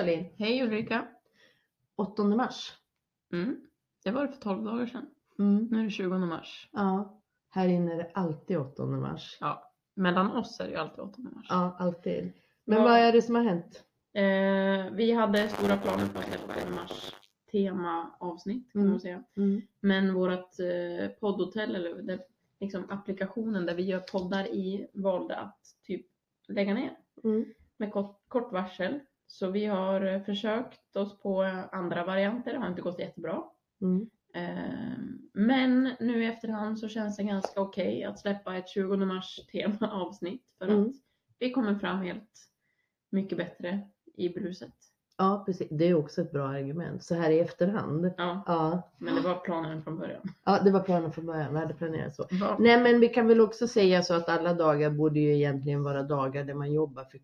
Charlene! Hej Ulrika! 8 mars. Mm. Det var det för 12 dagar sedan. Mm. Nu är det 20 mars. Ja, här inne är det alltid 8 mars. Ja, mellan oss är det ju alltid 8 mars. Ja, alltid. Men Ja. vad är det som har hänt? Eh, vi hade stora planer på att släppa 8 mars temaavsnitt kan Mm. man säga. Mm. Men vårt eh, poddhotell eller det, liksom applikationen där vi gör poddar i valde att typ lägga ner Mm. med kort, kort varsel. Så vi har eh, försökt oss på andra varianter, det har inte gått jättebra. Mm. Eh, Men nu i efterhand så känns det ganska okej att släppa ett 20 mars temaavsnitt för Mm. att vi kommer fram helt mycket bättre i bruset. Ja, precis. Det är också ett bra argument. Så här i efterhand. Ja, Ja, men det var planen från början. ja det var planen från början. Vi hade planerat så. Va? Nej, men vi kan väl också säga så att alla dagar borde ju egentligen vara dagar där man jobbar för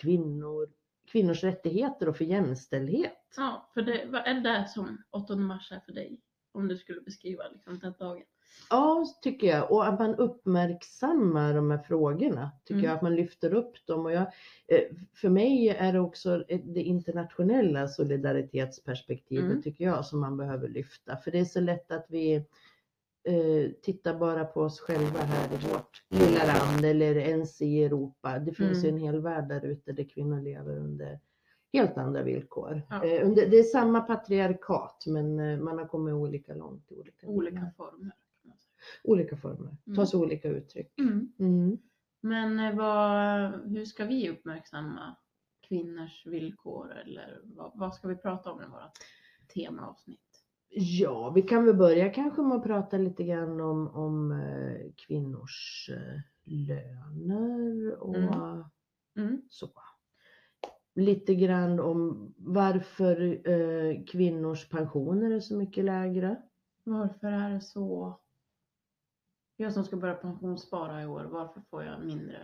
kvinnor, kvinnors rättigheter och för jämställdhet. Ja, för det, vad är det där som 8 mars är för dig? Om du skulle beskriva liksom den dagen. Ja, tycker jag. Och att man uppmärksammar de här frågorna. Tycker Mm. jag att man lyfter upp dem. Och jag, eh, för mig är det också ett- det internationella solidaritetsperspektivet Mm. tycker jag som man behöver lyfta. För det är så lätt att vi eh, tittar bara på oss själva här i vårt lilla land eller ens i Europa. Det finns ju Mm. en hel värld där ute där kvinnor lever under helt andra villkor. Ja. Eh, under, det är samma patriarkat men eh, man har kommit olika långt i olika, Olika former. Olika former, Mm. tar sig olika uttryck. Mm. Mm. Men eh, vad, hur ska vi uppmärksamma kvinnors villkor eller vad, vad ska vi prata om i vårt temaavsnitt? Ja, vi kan väl börja kanske med att prata lite grann om, om eh, kvinnors eh, löner och Mm. Mm. så. Lite grann om varför eh, kvinnors pensioner är så mycket lägre. Varför är det så? Jag som ska börja pensionsspara i år, varför får jag mindre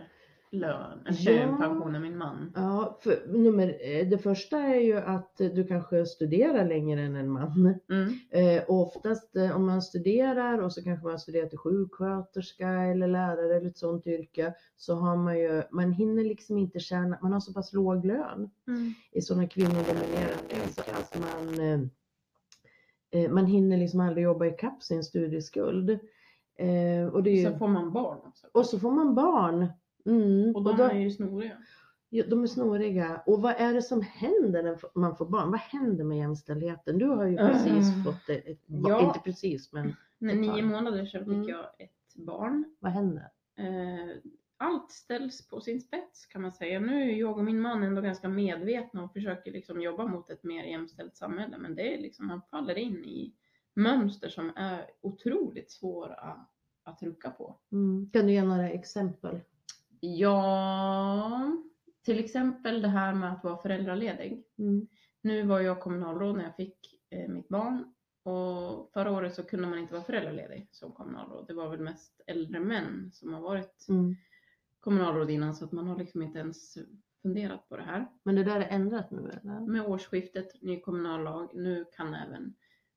lön Ja. pension än min man? Ja, för nummer, eh, det första är ju att du kanske studerar längre än en man. Mm. Eh, oftast eh, om man studerar och så kanske man studerar till sjuksköterska eller lärare eller ett sånt yrke så har man ju, man hinner liksom inte tjäna, man har så pass låg lön Mm. i sådana kvinnodominerade så att man, eh, eh, man hinner liksom aldrig jobba ikapp sin studieskuld. Eh, och, det är ju, Så får man barn också. och så får man barn. Mm, Och de då- är ju snoriga. Ja, de är snoriga. Och vad är det som händer när man får barn? Vad händer med jämställdheten? Du har ju precis Mm. fått ett. Ja. Inte precis, men När nio månader sedan fick Mm. jag ett barn. vad händer? Eh, Allt ställs på sin spets kan man säga. Nu är jag och min man ändå ganska medvetna och försöker liksom jobba mot ett mer jämställt samhälle. Men det är liksom, man faller in i mönster som är otroligt svåra att rucka på. Mm. Kan du ge några exempel? Ja, till exempel det här med att vara föräldraledig. Mm. Nu var jag kommunalråd när jag fick eh, mitt barn och förra året så kunde man inte vara föräldraledig som kommunalråd. Det var väl mest äldre män som har varit Mm. kommunalråd innan så att man har liksom inte ens funderat på det här. Men det där är ändrat nu eller? Med årsskiftet, ny kommunallag, nu kan även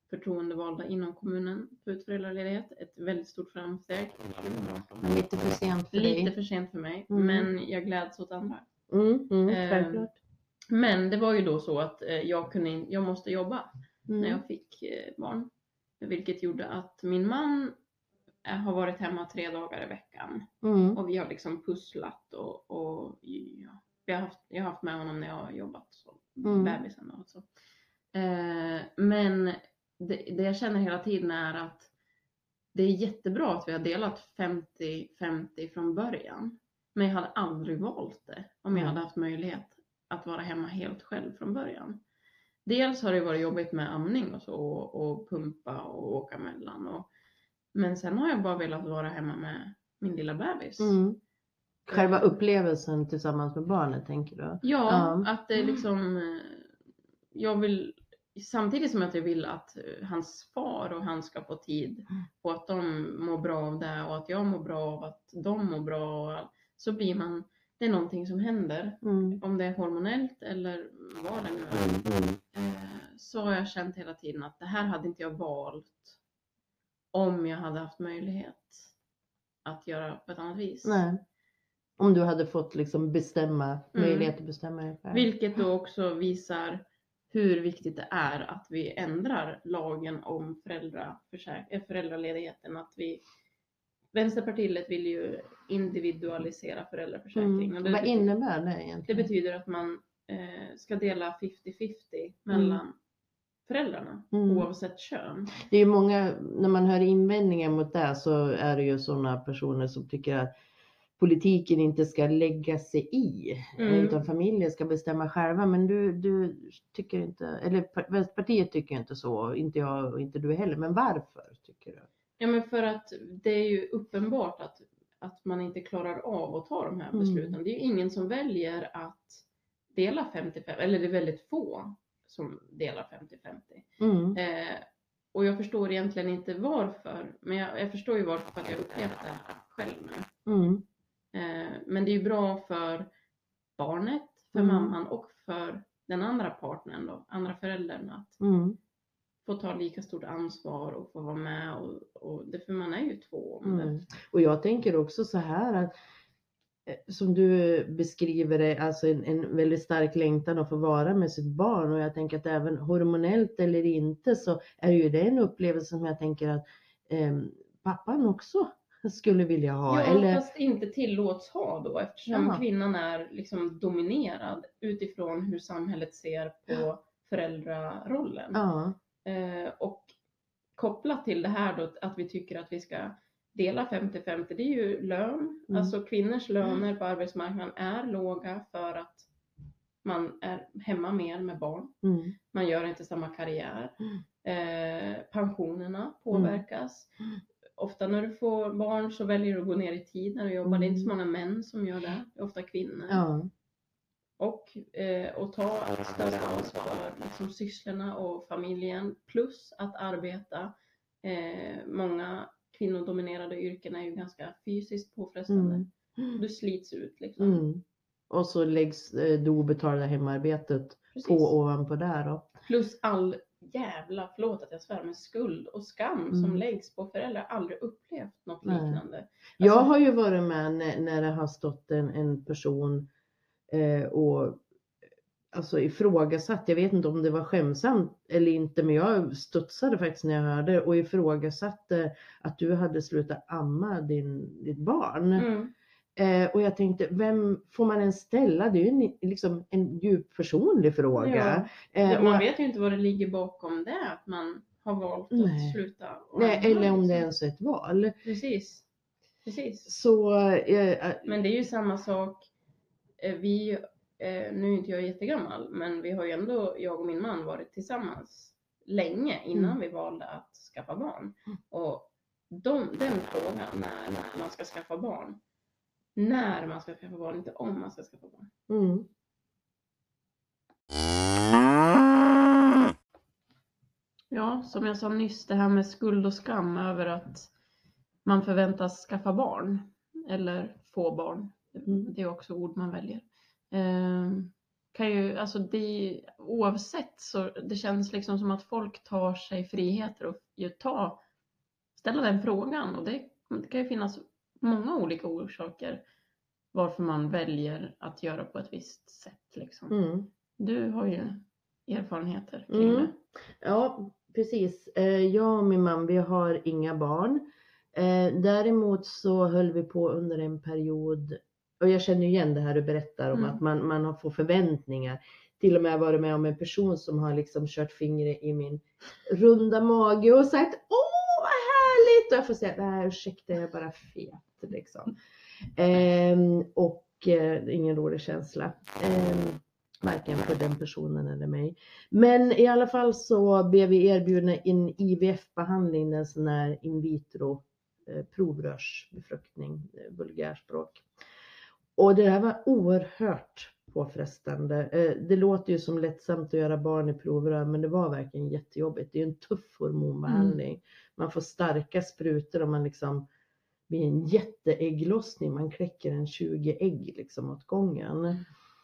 förtroendevalda inom kommunen få ut föräldraledighet. Ett väldigt stort framsteg. 2018. Men lite för sent för Lite dig. för sent för mig, Mm. men jag gläds åt andra. Mm, mm, självklart. Men det var ju då så att eh, jag, kunde, jag måste jobba när Mm. jag fick eh, barn. Vilket gjorde att min man eh, har varit hemma tre dagar i veckan. Mm. Och vi har liksom pusslat och, och ja, vi har haft, jag har haft med honom när jag har jobbat så, Mm. bebisen. Och så. Eh, men det, det jag känner hela tiden är att det är jättebra att vi har delat 50-50 från början. Men jag hade aldrig valt det om jag Mm. hade haft möjlighet att vara hemma helt själv från början. Dels har det varit jobbigt med amning och så och, och pumpa och åka mellan. Och, men sen har jag bara velat vara hemma med min lilla bebis. Mm. Själva upplevelsen tillsammans med barnet tänker du? Ja, Ja. att det är liksom, eh, jag vill, samtidigt som att jag vill att eh, hans far och han ska få tid Mm. och att de mår bra av det och att jag mår bra av att de mår bra och all- så blir man, det är någonting som händer. Mm. Om det är hormonellt eller vad det nu är. Mm. Eh, Så har jag känt hela tiden att det här hade inte jag valt om jag hade haft möjlighet att göra på ett annat vis. Nej. Om du hade fått liksom bestämma, Mm. möjlighet att bestämma. Vilket då också visar hur viktigt det är att vi ändrar lagen om eh, föräldraledigheten. Att vi, Vänsterpartiet vill ju individualisera föräldraförsäkringen. Mm. Det, Vad innebär det det egentligen? betyder att man eh, ska dela 50-50 mellan föräldrarna Mm. oavsett kön. Det är ju många, när man hör invändningar mot det så är det ju sådana personer som tycker att politiken inte ska lägga sig i Mm. utan familjen ska bestämma själva. Men du, du tycker inte, eller pa- Vänsterpartiet tycker inte så, inte jag och inte du heller. Men varför tycker du? Ja men för att det är ju uppenbart att, att man inte klarar av att ta de här Mm. besluten. Det är ju ingen som väljer att dela 55, eller det är väldigt få som delar 50-50. Mm. Eh, och jag förstår egentligen inte varför, men jag, jag förstår ju varför för att jag upplevt det själv nu. Mm. Eh, men det är bra för barnet, för Mm. mamman och för den andra partnern då, andra föräldern att Mm. få ta lika stort ansvar och få vara med och, och det, för man är ju två. Mm. Och jag tänker också så här att eh, som du beskriver det, alltså en, en väldigt stark längtan att få vara med sitt barn och jag tänker att även hormonellt eller inte så är ju det en upplevelse som jag tänker att eh, pappan också skulle vilja ha. Ja, eller, fast inte tillåts ha då eftersom Jaha. kvinnan är liksom dominerad utifrån hur samhället ser på föräldrarollen. ja, Eh, och kopplat till det här då att vi tycker att vi ska dela 50-50, det är ju lön. Mm. Alltså kvinnors löner på arbetsmarknaden är låga för att man är hemma mer med barn. mm, Man gör inte samma karriär. Mm. Eh, pensionerna påverkas. Mm. Ofta när du får barn så väljer du att gå ner i tid när du jobbar. Det är inte så Mm. många män som gör det. Det är ofta kvinnor. ja, Och, eh, och ta ett större ansvar för liksom, sysslorna och familjen. Plus att arbeta. Eh, många kvinnodominerade yrken är ju ganska fysiskt påfrestande. mm, Du slits ut liksom. mm. Och så läggs eh, det obetalda hemarbetet Precis. på ovanpå där då. Plus all jävla, förlåt att jag svär, men skuld och skam som Mm. läggs på föräldrar. Jag har aldrig upplevt något Nej. liknande. Jag Alltså- har ju varit med när, när det har stått en, en person eh, och alltså ifrågasatt, jag vet inte om det var skämsamt eller inte, men jag studsade faktiskt när jag hörde och ifrågasatte att du hade slutat amma din, ditt barn. Mm. Eh, och jag tänkte, vem får man ens ställa? Det är ju en, liksom en djup personlig fråga. Eh, Ja, man och- vet ju inte vad det ligger bakom det, att man har valt att Nej. sluta. och nej, eller om det liksom. ens är ett val. Precis. Precis. Så eh, Men det är ju samma sak. eh, Vi, eh, nu är inte jag jättegammal, men vi har ju ändå, jag och min man, varit tillsammans länge innan Mm. vi valde att skaffa barn. Och de, den frågan, när man ska skaffa barn, när man ska skaffa barn, inte om man ska skaffa barn. mm, Ja, som jag sa nyss, det här med skuld och skam över att man förväntas skaffa barn eller få barn. Mm. Det är också ord man väljer. Eh, kan ju, alltså det, oavsett så det känns liksom som att folk tar sig friheter och ju ta, ställa den frågan och det, det kan ju finnas många olika orsaker varför man väljer att göra på ett visst sätt. Liksom. mm. Du har ju erfarenheter kring Mm. det. Ja, precis. Eh, Jag och min man, vi har inga barn. Eh, Däremot så höll vi på under en period, och jag känner igen det här du berättar om Mm. att man, man har får förväntningar. Till och med varit med om en person som har liksom kört fingret i min runda mage och sagt Åh fet Och jag får säga nej ursäkta jag är bara fet liksom. Ehm, och eh, ingen rolig känsla. Ehm, varken för den personen eller mig. Men i alla fall så blev vi erbjudna en IVF-behandling, en sån här in vitro eh, provrörsbefruktning, eh, vulgärspråk. Och det här var oerhört påfrestande. Eh, Det låter ju som lättsamt att göra barn i provrör, men det var verkligen jättejobbigt. Det är en tuff hormonbehandling. Man får starka sprutor och man liksom blir en jätteägglossning. Man kläcker en 20 ägg liksom åt gången.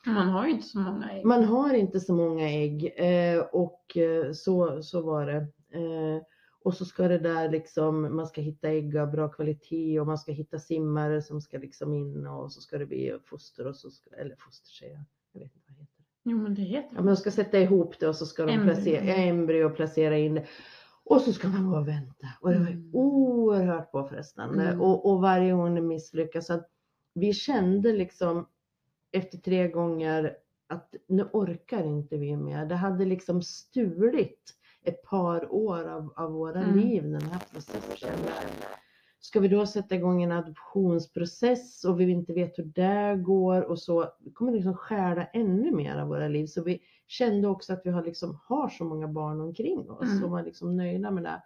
Man har ju inte så många ägg. Man har inte så många ägg eh, och eh, så, så var det. Och så ska det där liksom, man ska hitta ägg av bra kvalitet och man ska hitta simmare som ska liksom in och så ska det bli foster och så ska, eller foster säger jag, vet inte vad det heter. Jo men det heter Ja, men de ska sätta ihop det och så ska de Embryo. placera, ja, embryo och placera in det. Och så ska man bara vänta. Och det var Mm. oerhört påfrestande. Mm. Och, och varje gång det misslyckas. Så att vi kände liksom efter tre gånger att nu orkar inte vi mer. Det hade liksom stulit ett par år av, av våra Mm. liv den här processen. Ska vi då sätta igång en adoptionsprocess och vi inte vet hur det går och så vi kommer liksom stjäla ännu mer av våra liv. Så vi kände också att vi har, liksom, har så många barn omkring oss Mm. och var liksom nöjda med det.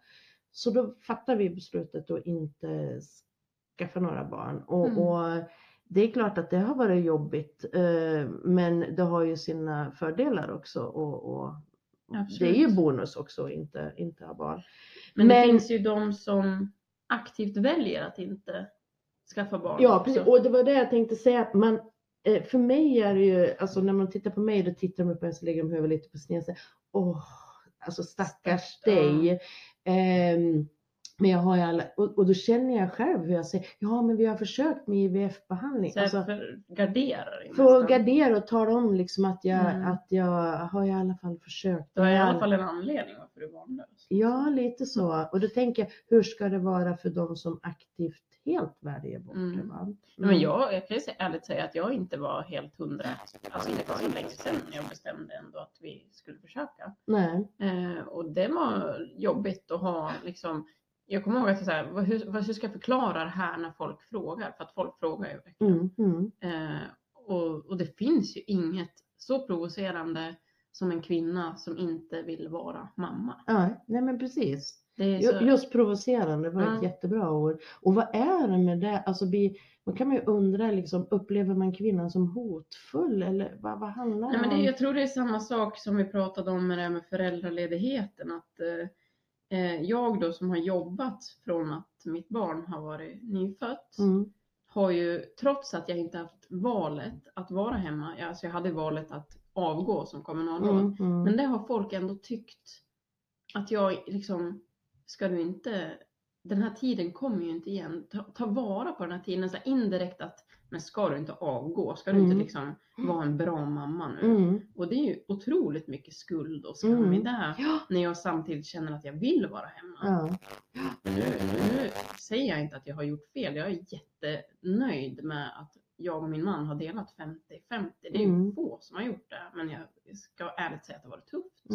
Så då fattade vi beslutet att inte skaffa några barn. Och, Mm. och det är klart att det har varit jobbigt eh, men det har ju sina fördelar också. Och, och Absolut. det är ju bonus också att inte, inte ha barn. Men, det Men- finns ju de som aktivt väljer att inte skaffa barn Ja, också. precis. Och det var det jag tänkte säga. Man, eh, för mig är det ju, alltså när man tittar på mig, då tittar de på mig så lägger de huvudet lite på sned och säger, åh, alltså stackars Stackars, dig. Ehm, men jag har ju alla, och, och då känner jag själv hur jag säger, ja men vi har försökt med IVF-behandling. Så Alltså, för, garderar för att gardera och tala om liksom att jag, Mm. att jag har i alla fall försökt. Du har i alla fall en anledning varför du barnlös. Ja, lite så. Och då tänker jag, hur ska det vara för de som aktivt helt väljer bort Mm. det? Va? Men jag, jag kan ju säga, ärligt säga att jag inte var helt hundra. Alltså det var så länge sedan jag bestämde ändå att vi skulle försöka. Nej. Eh, och det var jobbigt att ha liksom, jag kommer ihåg att så här, vad- hur, hur ska jag förklara det här när folk frågar? För att folk frågar ju verkligen. Mm, mm. Eh, och, och det finns ju inget så provocerande som en kvinna som inte vill vara mamma. Ja, nej men precis. Det så, Just provocerande var ett Ja. jättebra ord. Och vad är det med det? Alltså, vi, man kan man ju undra, liksom, upplever man kvinnan som hotfull eller vad, vad handlar Nej, men det, om? jag tror det är samma sak som vi pratade om med det här med föräldraledigheten. Att, eh, jag då som har jobbat från att mitt barn har varit nyfött Mm, har ju trots att jag inte haft valet att vara hemma, alltså jag hade valet att avgå som kommunalråd. mm, mm. Men det har folk ändå tyckt att jag liksom, ska du inte, den här tiden kommer ju inte igen. Ta, ta vara på den här tiden, så här indirekt att, men ska du inte avgå? Ska du inte Mm. liksom vara en bra mamma nu? Mm. Och det är ju otroligt mycket skuld och skam Mm. i det. Ja. När jag samtidigt känner att jag vill vara hemma. Ja. Men nu, nu säger jag inte att jag har gjort fel. Jag är jättenöjd med att jag och min man har delat 50-50. Det är ju Mm. få som har gjort det. Men jag ska ärligt säga att det har varit tufft.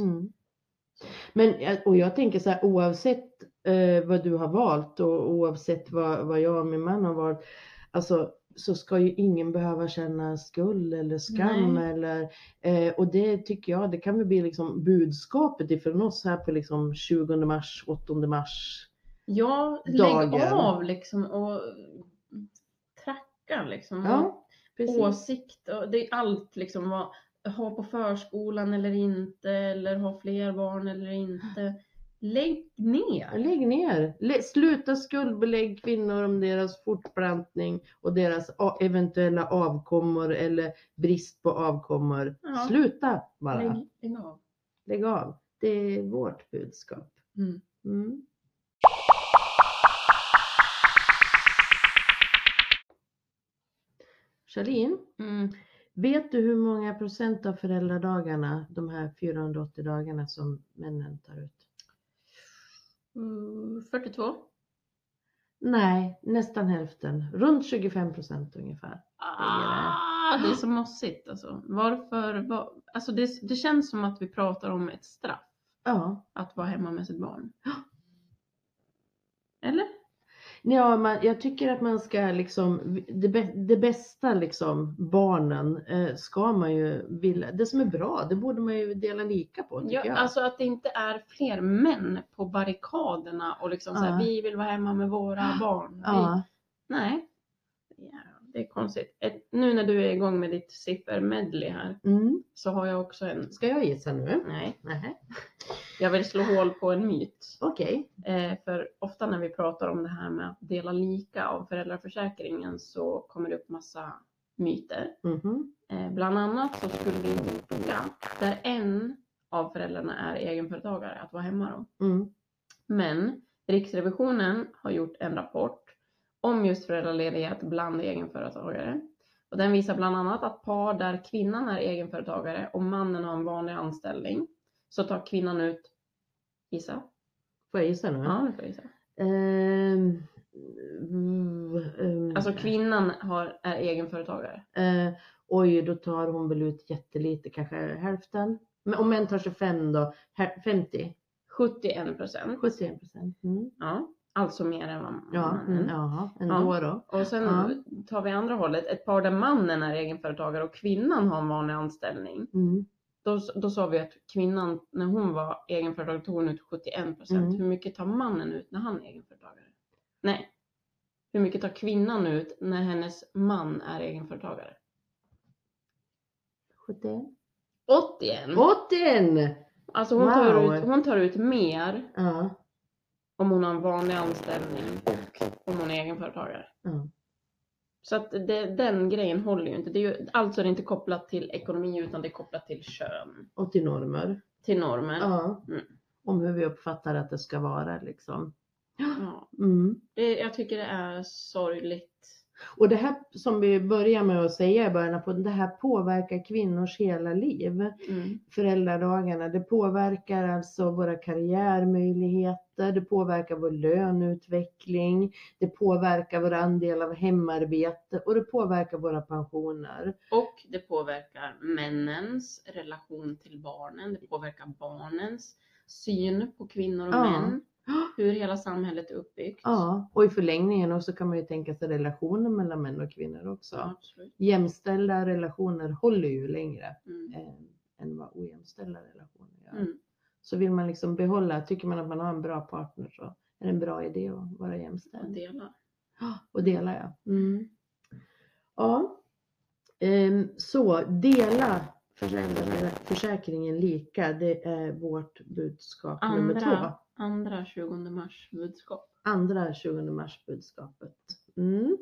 Men, och jag tänker så här, oavsett eh, vad du har valt och oavsett vad, vad jag och min man har valt, alltså så ska ju ingen behöva känna skuld eller skam Nej. eller eh, och det tycker jag, det kan väl bli liksom budskapet ifrån oss här på liksom 20 mars, 8 mars. Ja, Dagen. lägg av liksom och tracka liksom. Ja, precis. Åsikt och det är allt liksom. Vad, ha på förskolan eller inte eller ha fler barn eller inte. Lägg ner. Lägg ner. Lä- Sluta skuldbelägg kvinnor om deras fortplantning och deras eventuella avkommor eller brist på avkommor. Ja. Sluta bara. Lägg, lägg av. Lägg av. Det är vårt budskap. Mm. Mm. Charlene, Mm. Vet du hur många procent av föräldradagarna, de här 480 dagarna som männen tar ut? Mm, 42. Nej, nästan hälften. Runt 25 procent ungefär. Ah, det är så mossigt alltså. Varför? Var, alltså det, det känns som att vi pratar om ett straff. Ja. Att vara hemma med sitt barn. Eller? Ja, man, jag tycker att man ska liksom, det, det bästa liksom, barnen eh, ska man ju vilja, det som är bra, det borde man ju dela lika på Ja, jag. alltså att det inte är fler män på barrikaderna och liksom så här, Ja. vi vill vara hemma med våra barn. Vi, ja. Nej. Det är konstigt. Ett, nu när du är igång med ditt siffermedley här Mm. så har jag också en... Ska jag gissa nu? Nej, Nej. jag vill slå hål på en myt. Okej. Eh, för ofta när vi pratar om det här med att dela lika av föräldraförsäkringen så kommer det upp massa myter. Mhm. Eh, bland annat så skulle det funka där en av föräldrarna är egenföretagare att vara hemma då. Mm. Men Riksrevisionen har gjort en rapport om just föräldraledighet bland egenföretagare. Och den visar bland annat att par där kvinnan är egenföretagare och mannen har en vanlig anställning så tar kvinnan ut, gissa? Får jag gissa nu? Ja, det får jag gissa. Mm, ehm, Alltså kvinnan har, är egenföretagare. eh, oj, då tar hon väl ut jättelite, kanske hälften. Men om män tar 25 då, Här- 50? 71 procent. 71 procent. Mm. Ja, alltså mer än vad Ja, mannen. mm, jaha, ändå då. Och sen Ja. tar vi andra hållet, ett par där mannen är egenföretagare och kvinnan har en vanlig anställning. Mm. Då, då sa vi att kvinnan, när hon var egenföretagare, tog hon ut 71 procent. Mm. Hur mycket tar mannen ut när han är egenföretagare? Nej. Hur mycket tar kvinnan ut när hennes man är egenföretagare? 71? 81! 81! Alltså hon, tar Wow. ut, hon tar ut mer Ja, om hon har en vanlig anställning och om hon är egenföretagare. ja. Så att det, den grejen håller ju inte. Det är ju, alltså är det inte kopplat till ekonomi utan det är kopplat till kön. Och till normer. Till normer. Ja. Mm. Om hur vi uppfattar att det ska vara liksom. Ja. Mm. Det, jag tycker det är sorgligt. Och det här som vi börjar med att säga i början på, det här påverkar kvinnors hela liv. Mm. Föräldradagarna, det påverkar alltså våra karriärmöjligheter, det påverkar vår löneutveckling, det påverkar vår andel av hemarbete och det påverkar våra pensioner. Och det påverkar männens relation till barnen. Det påverkar barnens syn på kvinnor och Ja. män. Hur hela samhället är uppbyggt. Ja, och i förlängningen också kan man ju tänka sig relationer mellan män och kvinnor också. Ja, absolut. Jämställda relationer håller ju längre Mm. än, än vad ojämställda relationer gör. Mm. Så vill man liksom behålla, tycker man att man har en bra partner så är det en bra idé att vara Och jämställd. dela. Och dela ja. Mm. Ja. Ehm, så dela föräldraförsäkringen lika, det är vårt budskap nummer två. Andra, andra 20 mars budskap. Andra 20 mars budskapet. Mm.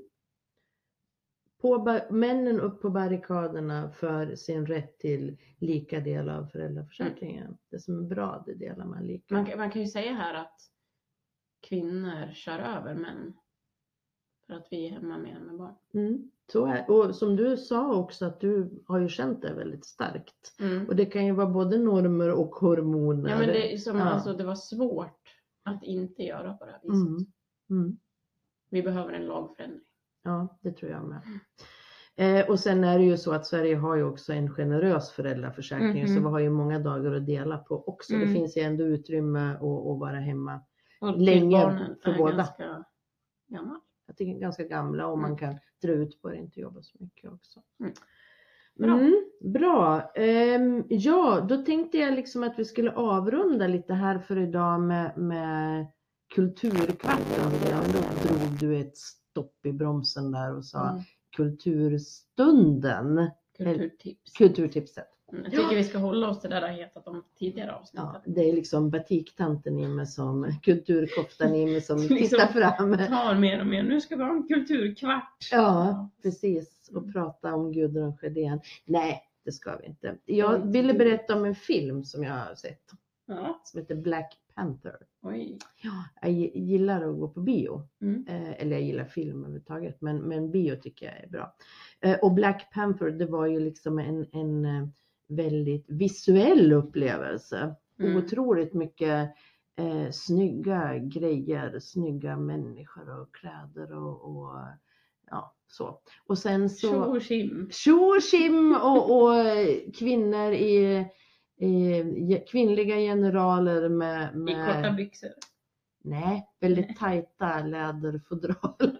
På, männen upp på barrikaderna för sin rätt till lika del av föräldraförsäkringen. Det som är bra, det delar man lika. Man, kan- man kan ju säga här att kvinnor kör över män. För att vi är hemma mer med barn. Mm, så är, och som du sa också att du har ju känt det väldigt starkt. Och det kan ju vara både normer och hormoner. Ja men det, som, Ja. alltså, det var svårt att inte göra på det här viset. mm, mm, Vi behöver en lagförändring. ja, det tror jag med. Eh, och sen är det ju så att Sverige har ju också en generös föräldraförsäkring så Mhm. vi har ju många dagar att dela på också. Mm. Det finns ju ändå utrymme att, att vara hemma. Och Länge för båda. ganska gammal. Tycker ganska gamla och man Mm. kan dra ut på det, inte jobba så mycket också. Mm. Bra. Mm, bra. Ehm, ja, då tänkte jag liksom att vi skulle avrunda lite här för idag med, med kulturkvarten. Ja, då drog du ett stopp i bromsen där och sa Mm. kulturstunden. Kulturtips. Kulturtipset. Mm, Jag tycker vi ska hålla oss till det där hetat om tidigare avsnitt. Ja, det är liksom batiktanten i mig som, kulturkoftan i mig som Liksom. tittar fram. tar mer och mer. Nu ska vi ha en kulturkvart. Ja, precis. Och prata om Gudrun Sjödén. Nej, det ska vi inte. Jag Mm. ville berätta om en film som jag har sett Ja. som heter Black Panther. Oj. Jag gi- gillar att gå på bio. Mm. Eh, eller jag gillar film överhuvudtaget, men, men bio tycker jag är bra. Eh, och Black Panther, det var ju liksom en, en eh, väldigt visuell upplevelse. Mm. Otroligt mycket eh, snygga grejer, snygga människor och kläder och, och ja, så. Och sen så... Tjo och tjim. Tjo och tjim och, och eh, kvinnor i, i kvinnliga generaler med, I med korta byxor. nej, väldigt tajta läderfodral.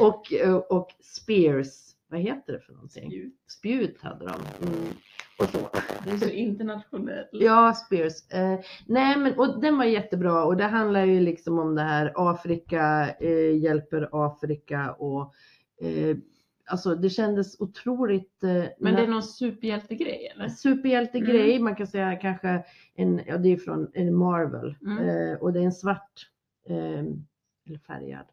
och, och spears, vad heter det för någonting? Spjut. Spjut hade de. Mm. Och så. Det är så internationellt. Ja, Spears. Eh, nej, men och den var jättebra och det handlar ju liksom om det här Afrika eh, hjälper Afrika och eh, alltså det kändes otroligt. Eh, Men det är någon superhjältegrej eller? superhjältegrej, man kan säga kanske en, ja det är från en Marvel Mm. eh, och det är en svart eh, eller färgad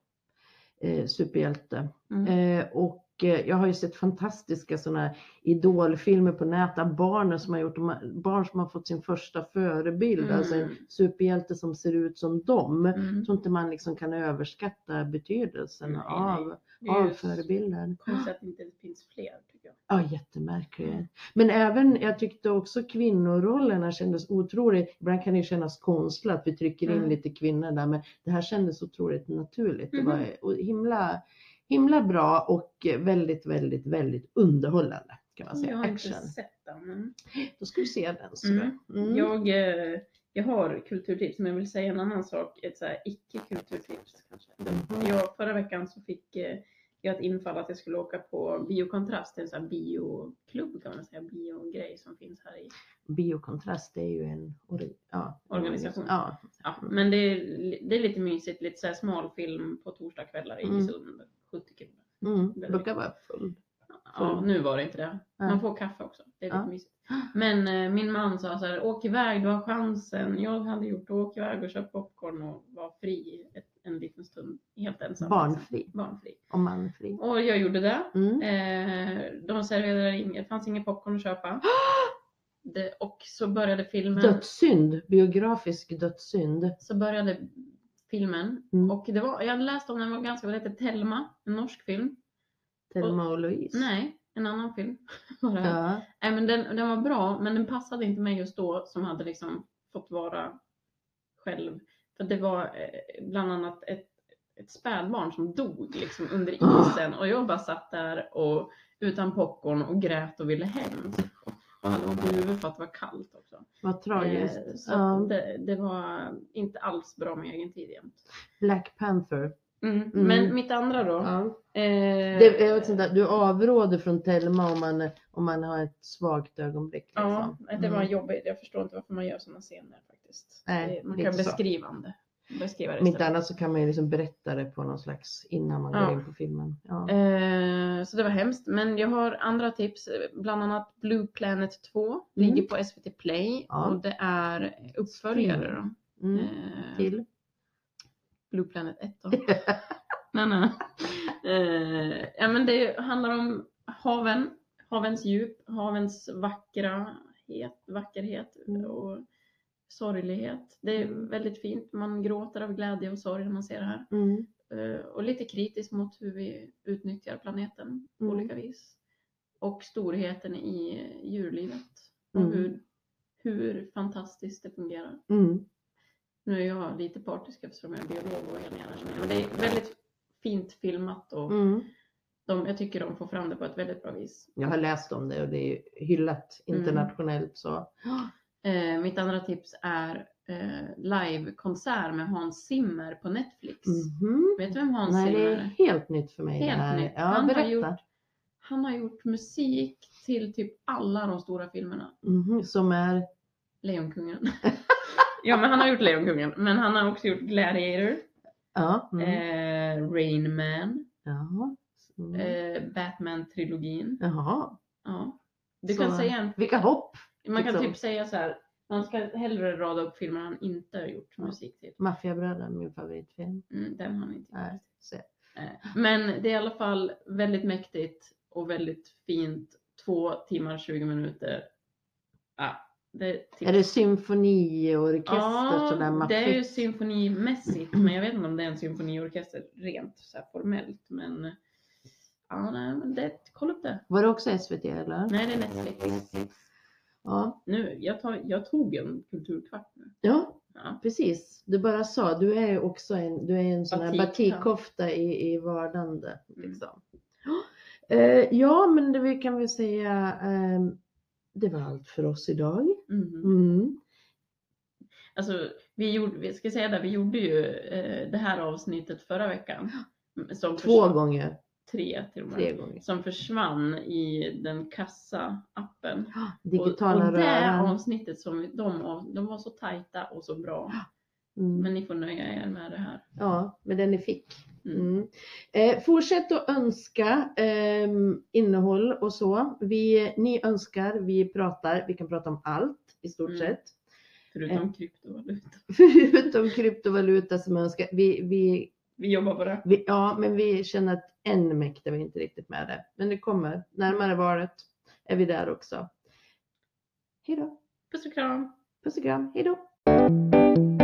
eh, superhjälte Mm. eh, och jag har ju sett fantastiska sådana idolfilmer på nätet. Barnen som har gjort, barn som har fått sin första förebild, Mm. alltså en superhjälte som ser ut som dem. Mm. Tror inte man liksom kan överskatta betydelsen Nej, av, av förebilder. konstigt att det inte finns fler tycker jag. Ja, jättemärkligt. Men även, jag tyckte också kvinnorollerna kändes otroligt, ibland kan det kännas konstlat, vi trycker in Mm. lite kvinnor där, men det här kändes otroligt naturligt. Det var o- himla, himla bra och väldigt, väldigt, väldigt underhållande kan man Jag säga. har inte Action. sett den. Men... Då ska vi se den. Så. Mm. Mm. Jag, eh, jag har kulturtips, men jag vill säga en annan sak. Ett så här icke-kulturtips kanske. Mhm. Jag, förra veckan så fick eh, jag ett infall att jag skulle åka på Biokontrast, en sån här bioklubb kan man säga, biogrej som finns här i. Biokontrast det är ju en ori- ja, Organisation. Ja. Ja, men det är, det är lite mysigt, lite så här smal film på torsdagskvällar i Mm. Sund, 70 kronor. Mm. Brukar vara full. Ja, nu var det inte det. Man får kaffe också. Det är lite Ja. mysigt. Men eh, min man sa så här, åk iväg, du har chansen. Jag hade gjort det, åk iväg och köp popcorn och var fri ett, en liten stund. Helt ensam. Barnfri. Liksom. Barnfri. Och manfri. Och jag gjorde det. Mm. Eh, de serverade inget, det fanns ingen popcorn att köpa. Det, och så började filmen. Dödssynd, biografisk dödssynd. Så började filmen. Mm. Och det var, jag hade läst om den, var ganska, vad heter Telma, en norsk film. Thelma och Louise. Nej, en annan film. Ja. Nej men den, den var bra men den passade inte mig just då som hade liksom fått vara själv. För det var eh, bland annat ett, ett spädbarn som dog liksom under Ah. isen och jag bara satt där och utan popcorn och grät och ville hem. Hade ont i huvudet för att det var kallt också. Vad tragiskt. Eh, så Ja. det, det var inte alls bra med egen tid jämt. Black Panther. Mm. Mm. Men mitt andra då. Ja. Eh, Det sånt där, du avråder från Thelma om man, om man har ett svagt ögonblick. Ja, Liksom. det var Mm. jobbigt. Jag förstår inte varför man gör sådana scener faktiskt. Nej, man kan så. beskriva det. Beskriva det Om inte annat så kan man ju liksom berätta det på någon slags innan man Ja. går in på filmen. Ja. Eh, så det var hemskt. Men jag har andra tips. Bland annat Blue Planet 2. Ligger på SVT Play. Ja. Och det är uppföljare då. Mm. Eh, Till? Blue Planet 1 då. nej, nej. Eh, ja, men det handlar om haven. Havens djup. Havens vackrahet, vackerhet Mm. och sorglighet. Det är väldigt fint. Man gråter av glädje och sorg när man ser det här. Mm. Eh, och lite kritisk mot hur vi utnyttjar planeten på Mm. olika vis. Och storheten i djurlivet. Och Mm. hur, hur fantastiskt det fungerar. Mm. Nu är jag lite partisk eftersom jag är biolog och gärna Men det är väldigt fint filmat och Mm. de, jag tycker de får fram det på ett väldigt bra vis. Jag har läst om det och det är hyllat Mm. internationellt. Så. Eh, mitt andra tips är eh, livekonsert med Hans Zimmer på Netflix. Mhm. Vet du vem Hans Nej, det Zimmer är är? helt nytt för mig. det Helt här. nytt. Ja, Han har gjort- Han har gjort musik till typ alla de stora filmerna. Mhm, Som är? Lejonkungen. ja men han har gjort Lejonkungen. Men han har också gjort Gladiator, Ja. Mm. eh, Rain Man, Jaha. Mm. eh, Batman-trilogin. Jaha. Ja. Du Så- kan säga en, Vilka hopp! Man kan liksom. typ säga så här. Man ska hellre rada upp filmer han inte har gjort musik till. Maffiabröderna, min favoritfilm. Mm, den har han inte gjort. Nej. Eh, Men det är i alla fall väldigt mäktigt och väldigt fint. Två timmar 20 minuter. Ja, det är tips. Är det symfoniorkester sådär Ja, maffigt? det är ju symfonimässigt, men jag vet inte om det är en symfoniorkester rent så formellt. Men ja, nej, men det, kolla upp det. Var det också SVT eller? Nej, det är Netflix. Ja. Nu, jag, tar, jag tog en kulturkvart nu. ja, Ja. precis. Du bara sa, du är också en, du är en sån här batikkofta i, i vardande. Mm. Liksom. Eh, ja, men det vi kan väl säga, ehm, det var allt för oss idag. Mhm. Mm. Alltså, vi gjorde, vi ska säga det, vi gjorde ju eh, det här avsnittet förra veckan. Två gånger, Tre till och med. tre gånger. Som försvann i den kassa-appen. Digitala och, och det avsnittet som vi- de, de var så tajta och så bra. Mm. Men ni får nöja er med det här. Ja, med den ni fick. Mm. Mm. Eh, fortsätt att önska ehm, innehåll och så. Vi, ni önskar, vi pratar, vi kan prata om allt i stort Mm. sett. Förutom kryptovaluta. Förutom kryptovaluta som önskar. Vi, vi Vi jobbar på det. Vi, ja, men vi känner att än mäktar vi inte riktigt med det. Men det kommer. Närmare valet är vi där också. Hej då. Puss och kram. Puss och kram. Hej då.